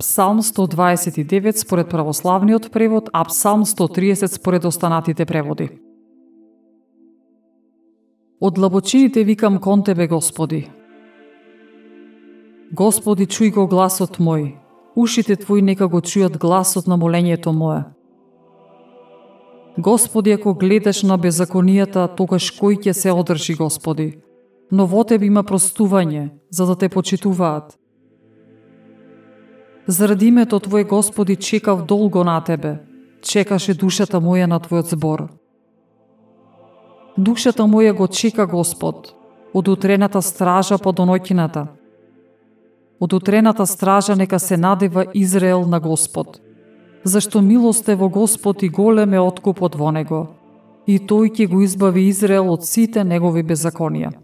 Псалм 129 според православниот превод, а Псалм 130 според останатите преводи. Од длабочините викам кон Тебе, Господи. Господи, чуј го гласот мој. Ушите Твои нека го чујат гласот на молењето мое. Господи, ако гледаш на беззаконијата, тогаш кој ќе се одржи, Господи? Но во Тебе има простување, за да Те почитуваат. Заради името Твое, Господи, чекав долго на Тебе. Чекаше душата моја на Твојот збор. Душата моја го чека Господ, од утрената стража по доноќината. Од утрената стража нека се надева Израел на Господ. Зашто милост е во Господ и голем е откупот во него. И тој ќе го избави Израел од сите негови беззаконија.